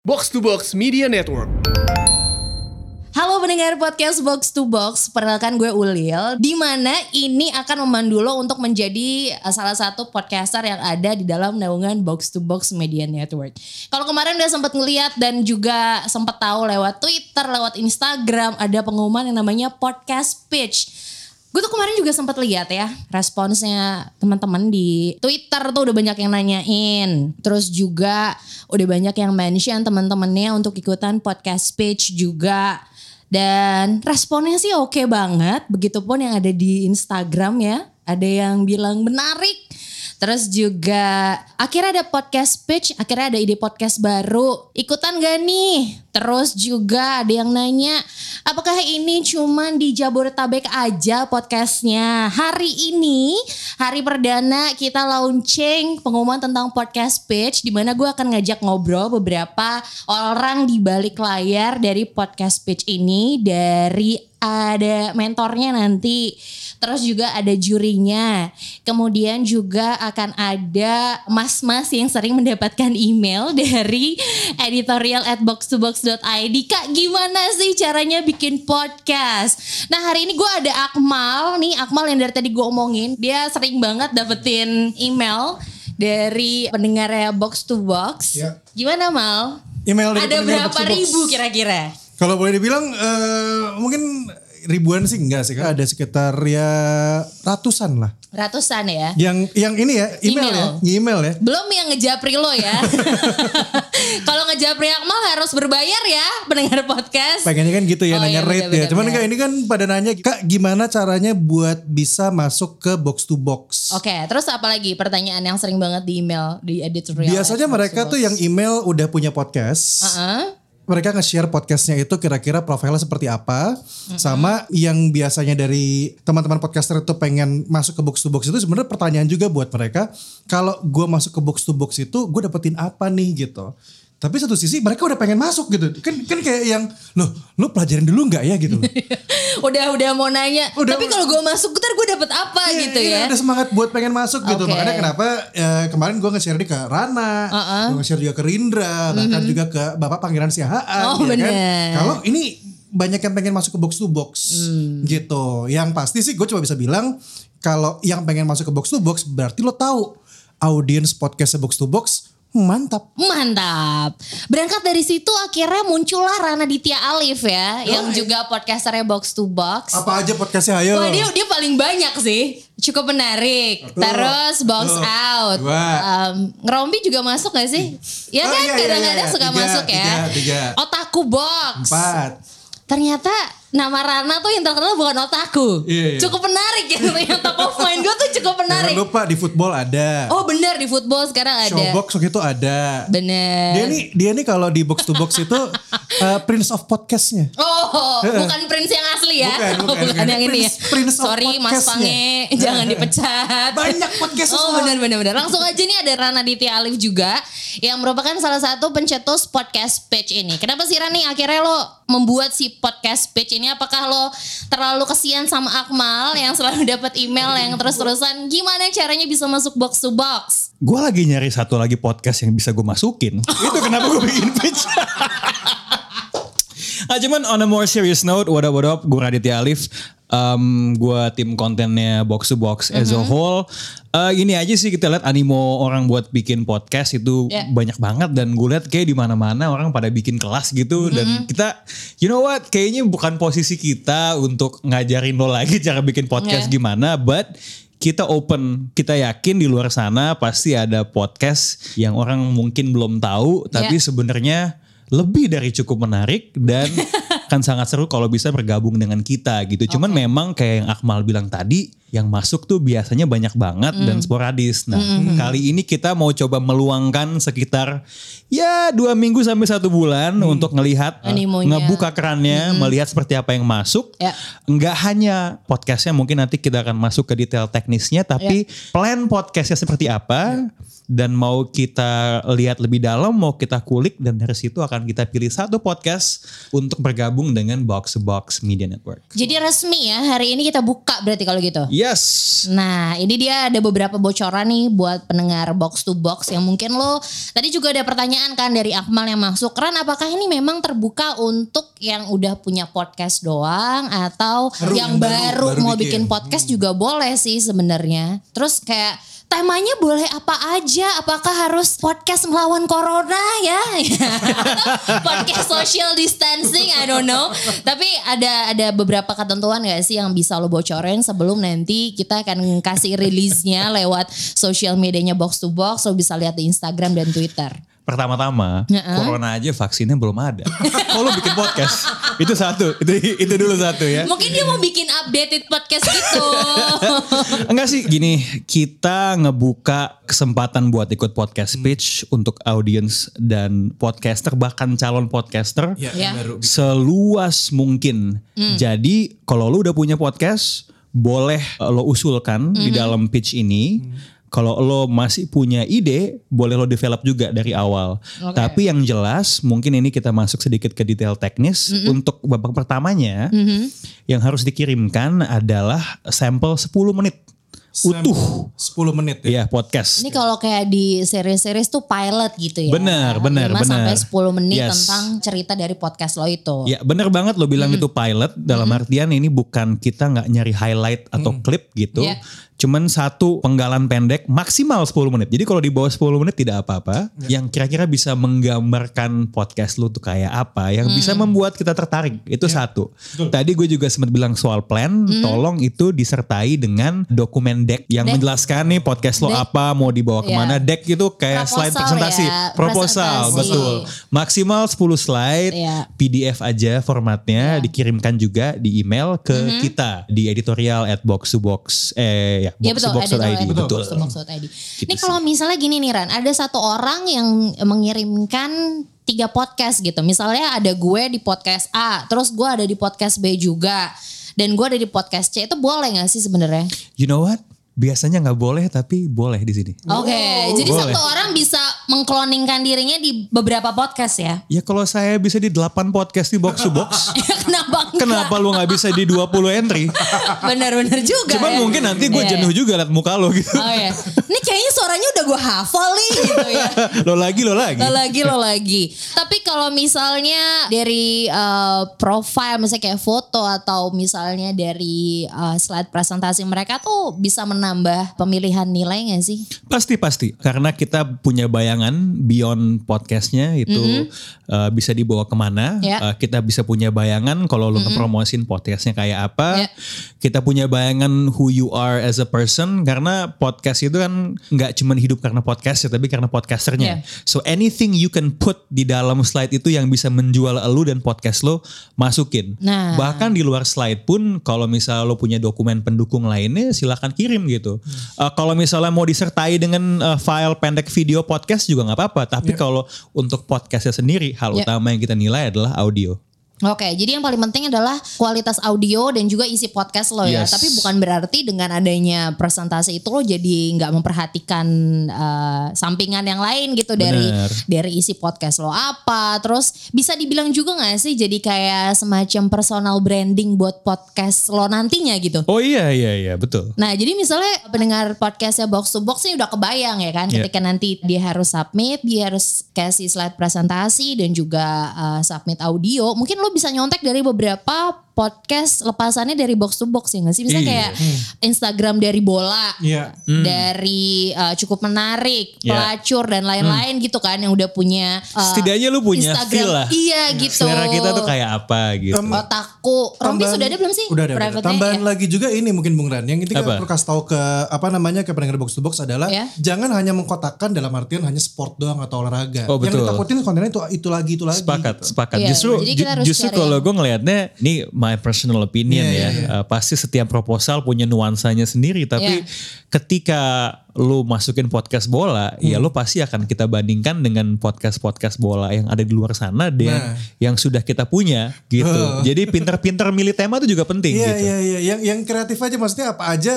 Box to Box Media Network. Halo pendengar podcast Box to Box, perkenalkan gue Ulil, di mana ini akan memandu lo untuk menjadi uh, salah satu podcaster yang ada di dalam naungan Box to Box Media Network. Kalau kemarin udah sempat ngeliat dan juga sempat tahu lewat Twitter, lewat Instagram, ada pengumuman yang namanya podcast pitch. Gue tuh kemarin juga sempat lihat ya responsnya teman-teman di Twitter tuh udah banyak yang nanyain. Terus juga udah banyak yang mention teman-temannya untuk ikutan podcast pitch juga. Dan responnya sih oke banget. Begitupun yang ada di Instagram ya. Ada yang bilang menarik. Terus juga akhirnya ada podcast pitch, akhirnya ada ide podcast baru. Ikutan gak nih? Terus juga ada yang nanya, apakah ini cuman di Jabodetabek aja podcastnya? Hari ini, hari perdana kita launching pengumuman tentang podcast pitch, di mana gue akan ngajak ngobrol beberapa orang di balik layar dari podcast pitch ini, dari ada mentornya nanti, terus juga ada jurinya, kemudian juga akan ada mas-mas yang sering mendapatkan email dari editorial at box2box.id. Kak gimana sih caranya bikin podcast? Nah hari ini gue ada Akmal nih, Akmal yang dari tadi gue omongin, dia sering banget dapetin email dari pendengarnya box to box. Ya. Gimana Mal? Email dari Ada berapa Box to Box. ribu kira-kira? Kalau boleh dibilang eh, mungkin ribuan sih enggak sih kan ada sekitar ya ratusan lah. Ratusan ya. Yang yang ini ya email, Email. ya, email ya. Belum yang ngejapri lo ya. Kalau ngejapri Akmal harus berbayar ya pendengar podcast. Pengennya kan gitu ya Oh, nanya iya, rate ya. Cuman enggak ini kan pada nanya Kak gimana caranya buat bisa masuk ke box to box. Oke, terus apa lagi pertanyaan yang sering banget di email di editorial? Biasanya mereka tuh yang email udah punya podcast. Heeh. Mereka nge-share podcastnya itu kira-kira profilnya seperti apa sama yang biasanya dari teman-teman podcaster itu pengen masuk ke box to box itu sebenarnya pertanyaan juga buat mereka kalau gue masuk ke box to box itu gue dapetin apa nih? gitu tapi satu sisi mereka udah pengen masuk gitu kan kan kayak yang loh lo pelajarin dulu nggak ya gitu udah udah mau nanya. Udah- Tapi kalau gue masuk ntar gue dapet apa Iya, gitu iya, ya? Ada semangat buat pengen masuk gitu. Oke. Makanya kenapa eh, kemarin gue nge-share di ke Rana, Uh-uh. gue nge-share juga ke Rindra, bahkan juga ke Bapak Pangeran Siahaan. Oh, ya kan? Kalau ini banyak yang pengen masuk ke box to box Hmm. gitu. Yang pasti sih gue cuma bisa bilang kalau yang pengen masuk ke box to box berarti lo tahu audiens podcast box to box mantap. Mantap. Berangkat dari situ akhirnya muncullah Rana Ditya Alif ya, yang juga podcasternya Box to Box. Apa aja podcastnya ayo. Wah dia dia paling banyak sih, cukup menarik. Terus box out. dua. Um, Ngerombi juga masuk gak sih? Ya Oh, kan iya, iya, kadang-kadang iya. suka Tiga, masuk ya. tiga, tiga. Otaku box. Empat. Ternyata nama Rana tuh yang terkenal bukan otaku. Iya, iya. Cukup menarik ya yang top of mind gue tuh cukup Jangan menarik. lupa di football ada. Oh benar di football sekarang ada. Showbox waktu itu ada. Bener. Dia nih dia nih kalau di box to box itu uh, prince of podcastnya. Oh, bukan Prince yang asli ya. Bukan, bukan, bukan. yang ini ya. Prince- of Sorry Mas. Pange, jangan dipecat. Banyak podcast Oh semua. benar benar benar. Langsung aja nih ada Rana Ditya Alif juga yang merupakan salah satu pencetus podcast pitch ini. Kenapa sih Rani akhirnya lo membuat si podcast pitch ini? Apakah lo terlalu kesian sama Akmal yang selalu dapat email yang terus-terusan gimana caranya bisa masuk box to box? gue lagi nyari satu lagi podcast yang bisa gue masukin. Itu kenapa gue bikin pitch. ah, cuman on a more serious note, what up, what up, gue Raditya Alif. Um, gue tim kontennya Box to Box as a whole. Eh, ini aja sih kita lihat animo orang buat bikin podcast itu Yeah. banyak banget dan gue lihat kayak di mana-mana orang pada bikin kelas gitu dan kita, you know what, kayaknya bukan posisi kita untuk ngajarin lo lagi cara bikin podcast Yeah. gimana, but kita open, kita yakin di luar sana pasti ada podcast yang orang mungkin belum tahu, tapi Ya. sebenarnya lebih dari cukup menarik dan kan sangat seru kalau bisa bergabung dengan kita gitu. Cuman memang kayak yang Akmal bilang tadi, yang masuk tuh biasanya banyak banget dan sporadis. Nah kali ini kita mau coba meluangkan sekitar ya dua minggu sampai satu bulan untuk ngelihat Animonya. ngebuka kerannya, melihat seperti apa yang masuk. Ya. Enggak hanya podcastnya mungkin nanti kita akan masuk ke detail teknisnya, tapi plan podcastnya seperti apa dan mau kita lihat lebih dalam, mau kita kulik dan dari situ akan kita pilih satu podcast untuk bergabung dengan Box Box Media Network. Jadi resmi ya hari ini kita buka berarti kalau gitu. Yes. Nah ini dia ada beberapa bocoran nih buat pendengar box to box yang mungkin lo tadi juga ada pertanyaan kan dari Akmal yang masuk. Ran apakah ini memang terbuka untuk yang udah punya podcast doang atau Baru, yang baru- baru, baru mau bikin. bikin podcast juga boleh sih sebenarnya. Terus kayak temanya boleh apa aja? Apakah harus podcast melawan corona ya? Podcast social distancing? I don't know. Tapi ada ada beberapa ketentuan gak sih yang bisa lo bocorin sebelum nanti kita akan kasih rilisnya lewat social medianya box to box. Lo bisa lihat di Instagram dan Twitter. Pertama-tama, Heeh. corona aja vaksinnya belum ada. Kalau bikin podcast, itu satu, itu itu dulu satu ya. Mungkin dia mau bikin updated podcast gitu. Enggak sih gini, kita ngebuka kesempatan buat ikut podcast pitch untuk audiens dan podcaster bahkan calon podcaster Ya, Ya. seluas mungkin. Jadi kalau lu udah punya podcast, boleh lo usulkan di dalam pitch ini. Kalau lo masih punya ide, boleh lo develop juga dari awal. Oke. Tapi yang jelas, mungkin ini kita masuk sedikit ke detail teknis. Untuk babak pertamanya, yang harus dikirimkan adalah sampel 10 menit utuh. 10 menit ya. Iya podcast. Ini kalau kayak di series-series tuh pilot gitu ya. Benar, benar, 5 sampai benar. 10 menit Yes. tentang cerita dari podcast lo itu. Ya bener banget lo bilang itu pilot dalam artian ini bukan kita nggak nyari highlight atau klip gitu. Iya. Cuman satu penggalan pendek maksimal 10 menit. Jadi kalau di bawah 10 menit tidak apa-apa. Yang kira-kira bisa menggambarkan podcast lu tuh kayak apa. Yang bisa membuat kita tertarik. Itu satu. Tadi gue juga sempat bilang soal plan. Tolong itu disertai dengan dokumen deck. Yang Deck. menjelaskan nih podcast lo Deck. apa. Mau dibawa Iya. ke mana. Deck itu kayak slide Proposal presentasi. ya, Proposal. presentasi. Betul. Maksimal 10 slide. Iya. PDF aja formatnya dikirimkan juga di email ke kita di editorial at box to box eh ya Iya box betul, box editor, ID editor, betul. box ID. Gitu Ini kalau misalnya gini nih Ran, ada satu orang yang mengirimkan tiga podcast gitu. Misalnya ada gue di podcast A, terus gue ada di podcast B juga, dan gue ada di podcast C. Itu boleh gak sih sebenarnya? You know what? Biasanya nggak boleh tapi boleh di sini. Oke, jadi Boleh. satu orang bisa mengkloningkan dirinya di beberapa podcast ya? Ya kalau saya bisa di 8 podcast di box to box, Kenapa enggak? kenapa lu nggak bisa di 20 entry? Bener-bener juga Cuman ya. mungkin nanti gue Iya, jenuh iya. juga liat muka lo gitu. Oh ya, ini kayaknya suaranya udah gue hafal nih gitu ya. lo lagi lo lagi. Lo lagi lo lagi. Tapi kalau misalnya dari uh, profile misalnya kayak foto atau misalnya dari uh, slide presentasi mereka tuh bisa menambah pemilihan nilai gak sih? Pasti pasti karena kita punya bayangan beyond podcastnya itu uh, bisa dibawa ke mana. Ya. Uh, kita bisa punya bayangan kalau lu ngepromosin podcastnya kayak apa. Ya. Kita punya bayangan who you are as a person karena podcast itu kan nggak cuma hidup karena podcast ya tapi karena podcasternya. Ya. So anything you can put di dalam slide itu yang bisa menjual lu dan podcast lo masukin. Nah. Bahkan di luar slide pun kalau misalnya lo punya dokumen pendukung lainnya silahkan kirim gitu. Uh, kalau misalnya mau disertai dengan uh, file pendek video podcast juga nggak apa-apa. Tapi kalau untuk podcastnya sendiri hal Ya. utama yang kita nilai adalah audio. Oke, jadi yang paling penting adalah kualitas audio dan juga isi podcast lo ya. Yes. Tapi bukan berarti dengan adanya presentasi itu lo jadi nggak memperhatikan uh, sampingan yang lain gitu dari Bener. dari isi podcast lo apa. Terus bisa dibilang juga nggak sih jadi kayak semacam personal branding buat podcast lo nantinya gitu. Oh iya iya iya betul. Nah jadi misalnya pendengar podcastnya Box to Box ini udah kebayang ya kan Iya. ketika nanti dia harus submit, dia harus kasih slide presentasi dan juga uh, submit audio. Mungkin lo bisa nyontek dari beberapa podcast lepasannya dari Box to Box ya nggak sih? Misalnya Iya. kayak Instagram dari bola, Iya. dari uh, cukup menarik, Iya. pelacur dan lain-lain gitu kan yang udah punya uh, Setidaknya lu punya Instagram. feel lah. Iya gitu. Selera kita tuh kayak apa gitu. Em, Otaku. Rompi sudah ada belum sih? Udah ada. udah? Tambahan Ya. lagi juga ini mungkin Bung Ran. Yang kita Apa? perlu kasih tahu ke apa namanya ke pendengar box to box adalah Ya. jangan hanya mengkotakkan dalam artian hanya sport doang atau olahraga. Oh, betul. Yang ditakutin kontennya itu itu lagi itu lagi. Sepakat, gitu. sepakat. Iya, justru jadi kita ju- harus justru kalau gue ngelihatnya, ini my personal opinion Iya, ya. iya. Uh, pasti setiap proposal punya nuansanya sendiri. Tapi Iya. ketika lu masukin podcast bola, ya Hmm. lu pasti akan kita bandingkan dengan podcast-podcast bola yang ada di luar sana dan Nah. yang sudah kita punya gitu. Jadi pinter-pinter milih tema itu juga penting Iya gitu. iya iya yang yang kreatif aja maksudnya apa aja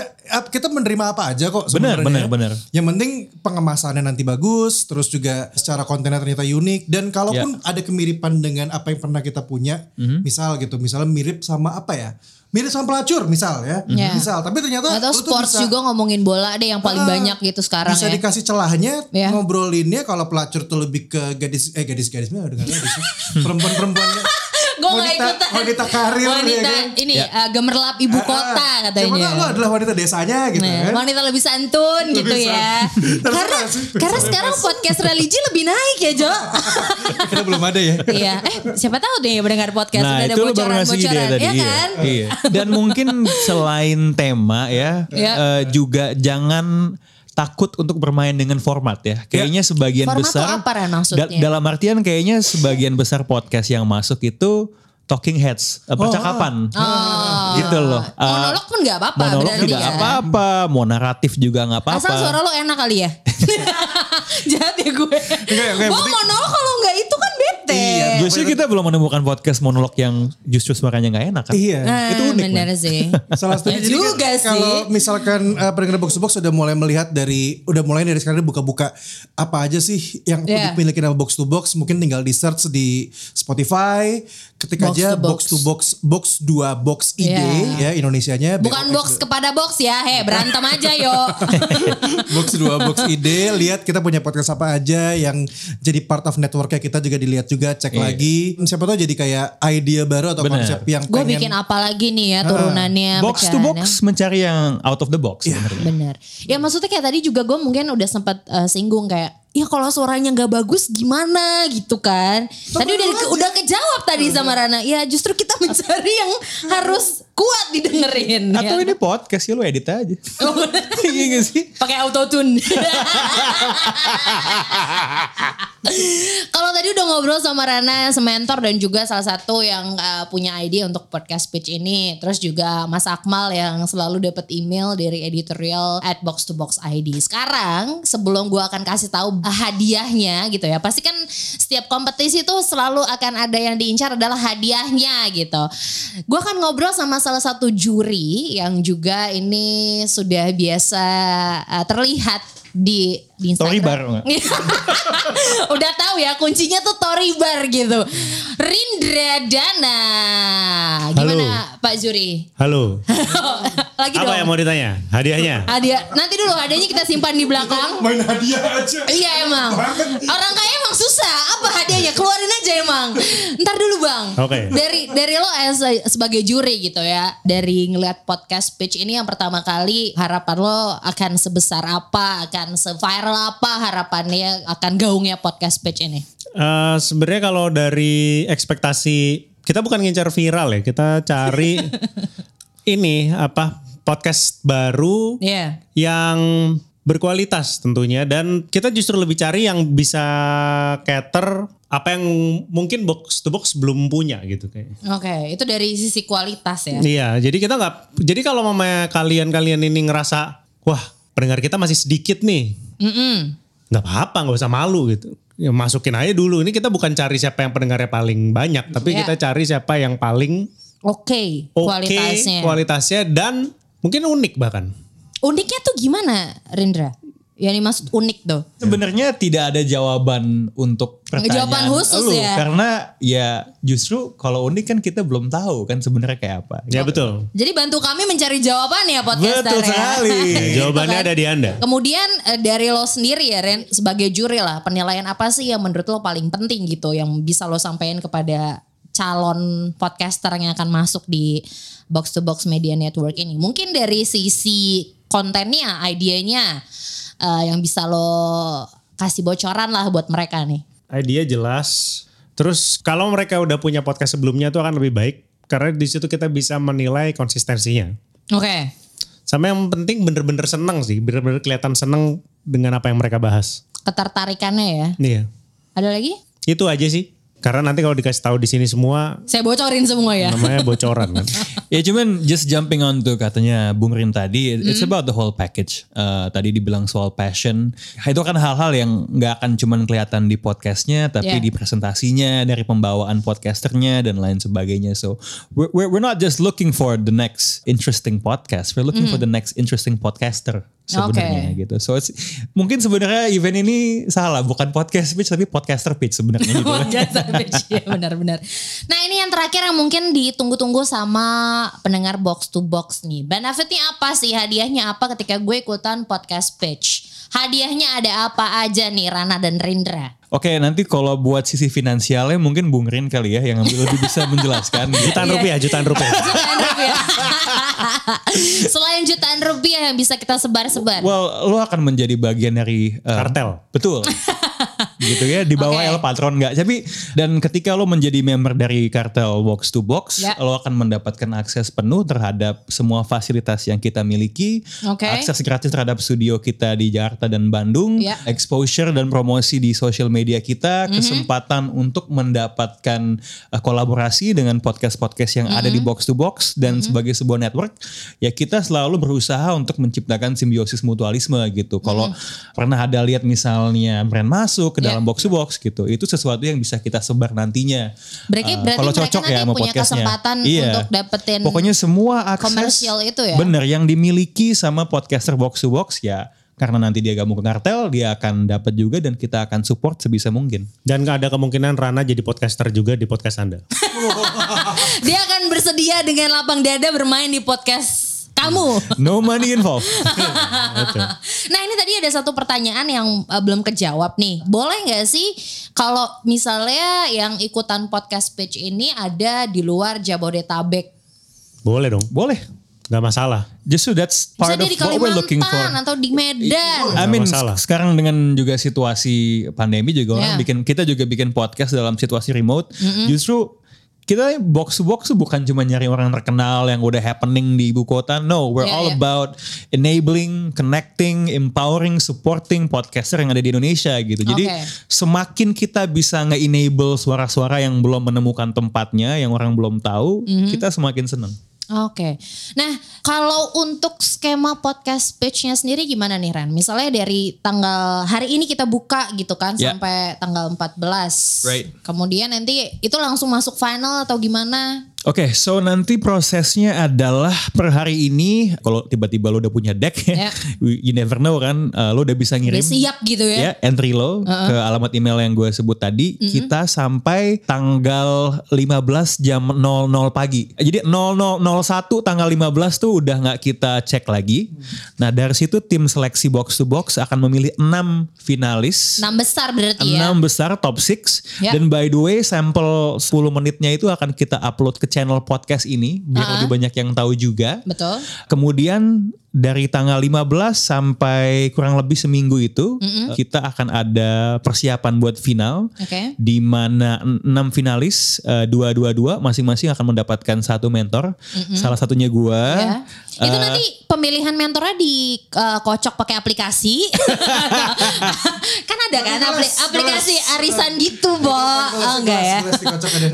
kita menerima apa aja kok Benar, sebenarnya. benar, benar. Yang penting pengemasannya nanti bagus, terus juga secara kontennya ternyata unik dan kalaupun Ya. ada kemiripan dengan apa yang pernah kita punya, Mhm. misal gitu, misalnya mirip sama apa ya? Mirip sama pelacur misal ya. Ya. Misal, tapi ternyata Atau sports bisa- juga ngomongin bola deh yang paling Ah, banyak gitu sekarang bisa ya. dikasih celahnya Ya. ngobrolinnya kalau pelacur tuh lebih ke gadis eh gadis-gadisnya udah gak gadis sih. perempuan-perempuannya Gue gak wanita, ikutan. wanita karir Wanita ya kan? ini eh, gemerlap ibu kota Ah, katanya. Tahu lu adalah wanita desanya gitu Nah, kan. wanita lebih santun gitu ya. Terserah karena karena sekarang podcast religi lebih naik ya Jo. Kita belum ada ya. Iya, eh siapa tahu deh yang mendengar podcast Nah udah ada itu lu baru ngasih ide bocoran-bocoran tadi. ya iya. kan? Iya. Dan mungkin selain tema ya, Iya. eh, juga jangan takut untuk bermain dengan format ya. Kayaknya sebagian Format besar apa, Ren, maksudnya? da- dalam artian kayaknya sebagian besar podcast yang masuk itu talking heads, eh, percakapan. Gitu loh. Eh, Monolog pun nggak apa-apa monolog tidak ya. apa-apa, mau naratif juga nggak apa-apa. Asal suara lo enak kali ya. Jahat ya gue. gue monolog kalau nggak itu bete. Iya, Justru kita belum menemukan podcast monolog yang justru suaranya nggak enak kan? Iya. Nah, itu unik, bener men. sih. Salah satunya Ya kan juga sih. kalau misalkan uh, pendengar box to box sudah mulai melihat dari udah mulai dari sekarang buka-buka apa aja sih yang Yeah. dimiliki nama box to box mungkin tinggal di search di Spotify ketik Box aja to box. box to box box 2 box ID Yeah. ya Indonesianya Bukan box kepada box ya, he berantem aja yo. box 2 box ide lihat kita punya podcast apa aja yang jadi part of networknya kita juga dilihat juga cek lagi siapa tahu jadi kayak idea baru atau Bener. konsep yang gue bikin apa lagi nih ya turunannya. Box to box mencari yang out of the box sebenarnya. Bener. Ya maksudnya kayak tadi juga gue mungkin udah sempat eh, singgung kayak ya kalau suaranya nggak bagus gimana gitu kan. Tadi udah udah kejawab tadi sama Rana. Ya justru kita mencari yang harus kuat didengerin. Atau ya. ini podcast ya lu edit aja. Iya gak sih? pakai autotune. Kalau tadi udah ngobrol sama Rana sementor dan juga salah satu yang uh, punya ide untuk podcast pitch ini, terus juga Mas Akmal yang selalu dapat email dari editorial at box to box ID. Sekarang sebelum gua akan kasih tahu hadiahnya gitu ya, pasti kan setiap kompetisi tuh selalu akan ada yang diincar adalah hadiahnya gitu. Gua akan ngobrol sama salah satu juri yang juga ini sudah biasa uh, terlihat di di Instagram. Tory Bar, nggak? Udah tahu ya kuncinya tuh Tory Bar gitu. Rindra Dana. Gimana Pak Juri? Halo. Lagi Apa dong. yang mau ditanya? Hadiahnya? Hadiah. Nanti dulu hadiahnya kita simpan di belakang. main hadiah aja Iya emang. Orang kaya emang susah. Apa hadiahnya? Keluarin aja emang. Ntar dulu bang. Oke. Dari dari lo as sebagai juri gitu ya. Dari ngeliat podcast pitch ini yang pertama kali harapan lo akan sebesar apa? Akan se-viral apa harapannya akan gaungnya podcast pitch ini? Eh, Sebenarnya kalau dari ekspektasi kita bukan ngincar viral ya, kita cari ini apa podcast baru Iya. yang berkualitas tentunya dan kita justru lebih cari yang bisa cater apa yang mungkin box to box belum punya gitu kayak. Oke, itu dari sisi kualitas ya. Iya, jadi kita nggak. Jadi kalau mama kalian-kalian ini ngerasa, wah pendengar kita masih sedikit nih, Mm-mm. nggak apa-apa, nggak usah malu gitu. Ya masukin aja dulu. Ini kita bukan cari siapa yang pendengarnya paling banyak, tapi Iya. kita cari siapa yang paling Oke, oke kualitasnya. kualitasnya dan mungkin unik bahkan. Uniknya tuh gimana, Rindra? Yang dimaksud unik tuh. Sebenarnya tidak ada jawaban untuk pertanyaan Jawaban khusus lu, ya? Karena ya justru kalau unik kan kita belum tahu kan sebenarnya kayak apa. Ya betul. Jadi bantu kami mencari jawaban ya podcaster Betul ya. sekali. Ya, jawabannya Gitu kan? ada di anda. Kemudian eh, dari lo sendiri ya Ren, sebagai juri lah, penilaian apa sih yang menurut lo paling penting gitu yang bisa lo sampaikan kepada calon podcaster yang akan masuk di Box to Box Media Network ini. Mungkin dari sisi kontennya, idenya eh, yang bisa lo kasih bocoran lah buat mereka nih. Idea jelas. Terus kalau mereka udah punya podcast sebelumnya itu akan lebih baik karena di situ kita bisa menilai konsistensinya. Oke. Sama yang penting bener-bener seneng sih, bener-bener kelihatan seneng dengan apa yang mereka bahas. Ketertarikannya ya. Iya, Ada lagi? itu aja sih. Karena nanti kalau dikasih tahu di sini semua Saya bocorin semua ya. namanya bocoran kan. Ya cuman just jumping on tuh katanya Bung Rin tadi, it's Hmm. about the whole package. Eh, tadi dibilang soal passion, itu kan hal-hal yang nggak akan cuman kelihatan di podcastnya, tapi Yeah. di presentasinya, dari pembawaan podcasternya dan lain sebagainya. So we're, we're we're not just looking for the next interesting podcast, we're looking for the next interesting podcaster sebenarnya. Oke. gitu. So it's mungkin sebenarnya event ini salah, bukan podcast pitch tapi podcaster pitch sebenarnya gitu. Podcast pitch, ya benar-benar. Nah ini yang terakhir yang mungkin ditunggu-tunggu sama pendengar box to box nih. Benefitnya apa sih? Hadiahnya apa ketika gue ikutan podcast pitch? Hadiahnya ada apa aja nih Rana dan Rindra? Oke, nanti kalau buat sisi finansialnya mungkin Bung Rin kali ya yang lebih bisa menjelaskan. gitu. Jutaan rupiah, jutaan rupiah. Jutaan rupiah. Selain jutaan rupiah yang bisa kita sebar-sebar. Well, lo akan menjadi bagian dari uh, Kartel. Betul. gitu ya di bawah Oke. El Patron nggak tapi dan ketika lo menjadi member dari kartel box to box Ya. lo akan mendapatkan akses penuh terhadap semua fasilitas yang kita miliki Oke. akses gratis terhadap studio kita di Jakarta dan Bandung Ya. exposure dan promosi di social media kita Mhm. kesempatan untuk mendapatkan uh, kolaborasi dengan podcast-podcast yang ada Mhm. di box to box dan sebagai sebuah network ya kita selalu berusaha untuk menciptakan simbiosis mutualisme gitu kalau pernah ada lihat misalnya brand masuk ke Mhm. Ya. Dalam box to box gitu itu sesuatu yang bisa kita sebar nantinya Berarti, Uh, berarti kalau mereka cocok nanti ya sama punya podcastnya. kesempatan Iya. untuk dapetin pokoknya semua akses komersial itu ya? bener yang dimiliki sama podcaster box to box ya karena nanti dia gabung ke kartel dia akan dapat juga dan kita akan support sebisa mungkin Dan gak ada kemungkinan Rana jadi podcaster juga di podcast Anda. dia akan bersedia dengan lapang dada bermain di podcast kamu. no money involved Nah ini tadi ada satu pertanyaan yang uh, belum kejawab nih. Boleh nggak sih kalau misalnya yang ikutan podcast pitch ini ada di luar Jabodetabek? Boleh dong, boleh gak masalah. justru that's Bisa part dia of what we're looking for Kalimantan atau di Medan. I mean masalah. sekarang dengan juga situasi pandemi juga orang Yeah. bikin kita juga bikin podcast dalam situasi remote. Justru kita box to box tuh bukan cuma nyari orang terkenal yang udah happening di ibu kota. No, we're Yeah, all yeah. about enabling, connecting, empowering, supporting podcaster yang ada di Indonesia gitu. Jadi Oke. semakin kita bisa nge-enable suara-suara yang belum menemukan tempatnya, yang orang belum tahu, Mm-hmm. kita semakin seneng. Oke. Nah, kalau untuk skema podcast pitch-nya sendiri gimana nih Ren? Misalnya dari tanggal hari ini kita buka gitu kan Ya. sampai tanggal 14. Right. Kemudian nanti itu langsung masuk final atau gimana? Oke, so nanti prosesnya adalah per hari ini kalau tiba-tiba lo udah punya deck Ya. you never know kan, uh, lo udah bisa ngirim Udah siap gitu ya? ya entry lo ke alamat email yang gue sebut tadi. Kita sampai tanggal 15 jam 00 pagi. Jadi 0001 tanggal 15 tuh udah nggak kita cek lagi. Nah dari situ tim seleksi box to box akan memilih 6 finalis. Enam besar berarti ya? enam besar top 6 Ya. dan by the way sampel 10 menitnya itu akan kita upload ke channel podcast ini biar lebih banyak yang tahu juga. Betul. Kemudian dari tanggal 15 sampai kurang lebih seminggu itu kita akan ada persiapan buat final Oke. di mana enam finalis dua dua dua masing-masing akan mendapatkan satu mentor. Salah satunya gua. Ya. Itu Eh, nanti pemilihan mentornya dikocok pakai aplikasi. kan ada kan apli- aplikasi arisan gitu, Bo. Oh, enggak ya?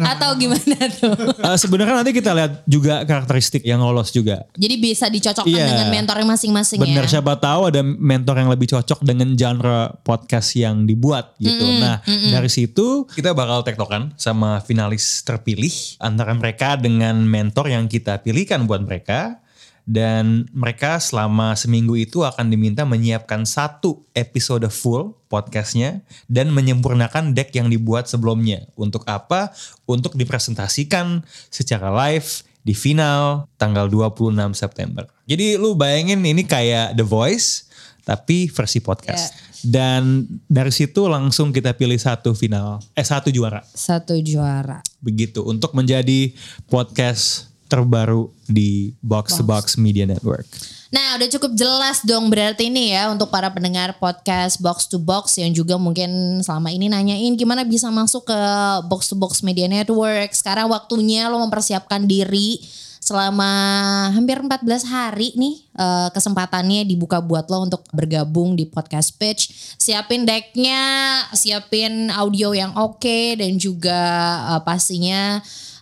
Atau gimana tuh? eh, sebenarnya nanti kita lihat juga karakteristik yang lolos juga. Jadi bisa dicocokkan Iya. dengan mentornya masing-masing Bener, ya. siapa tahu ada mentor yang lebih cocok dengan genre podcast yang dibuat gitu. Nah, dari situ kita bakal tektokan sama finalis terpilih antara mereka dengan mentor yang kita pilihkan buat mereka. Dan mereka selama seminggu itu akan diminta menyiapkan satu episode full podcastnya dan menyempurnakan deck yang dibuat sebelumnya. Untuk apa? Untuk dipresentasikan secara live di final tanggal 26 September. Jadi lu bayangin ini kayak The Voice tapi versi podcast. Dan dari situ langsung kita pilih satu final, eh satu juara. Satu juara. Begitu untuk menjadi podcast terbaru di Box to Box Media Network. Nah udah cukup jelas dong berarti ini ya untuk para pendengar podcast Box to Box yang juga mungkin selama ini nanyain gimana bisa masuk ke Box to Box Media Network. Sekarang waktunya lo mempersiapkan diri selama hampir 14 hari nih eh, kesempatannya dibuka buat lo untuk bergabung di podcast pitch. Siapin decknya, siapin audio yang oke dan juga eh, pastinya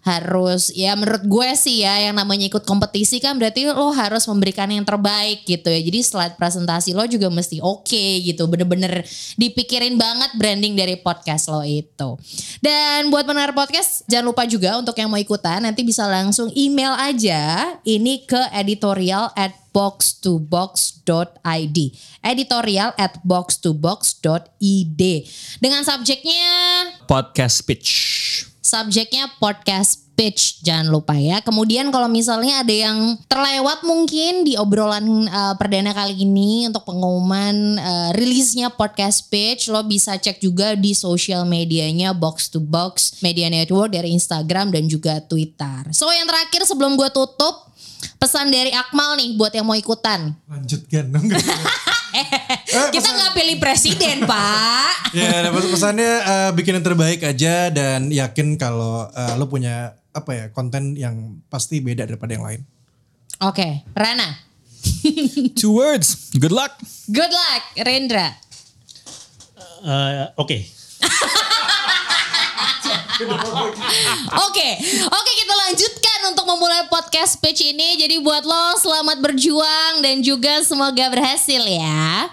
harus ya menurut gue sih ya yang namanya ikut kompetisi kan berarti lo harus memberikan yang terbaik gitu ya. Jadi slide presentasi lo juga mesti oke gitu. Bener-bener dipikirin banget branding dari podcast lo itu. Dan buat pendengar podcast jangan lupa juga untuk yang mau ikutan nanti bisa langsung email aja ini ke editorial at box2box.id editorial at box2box.id dengan subjeknya Podcast pitch. Subjeknya podcast pitch jangan lupa ya. Kemudian kalau misalnya ada yang terlewat mungkin di obrolan uh, perdana kali ini untuk pengumuman uh, rilisnya podcast pitch lo bisa cek juga di sosial medianya box to box media network dari Instagram dan juga Twitter. So yang terakhir sebelum gue tutup pesan dari Akmal nih buat yang mau ikutan. Lanjutkan dong. kita nggak pilih presiden pak ya, ada pesannya eh, bikin yang terbaik aja dan yakin kalau eh, lo punya apa ya konten yang pasti beda daripada yang lain. oke Rana Two words. Good luck. good luck Rendra Eh, Oke. Oke, oke kita lanjutkan untuk memulai podcast pitch ini. Jadi buat lo selamat berjuang dan juga semoga berhasil ya.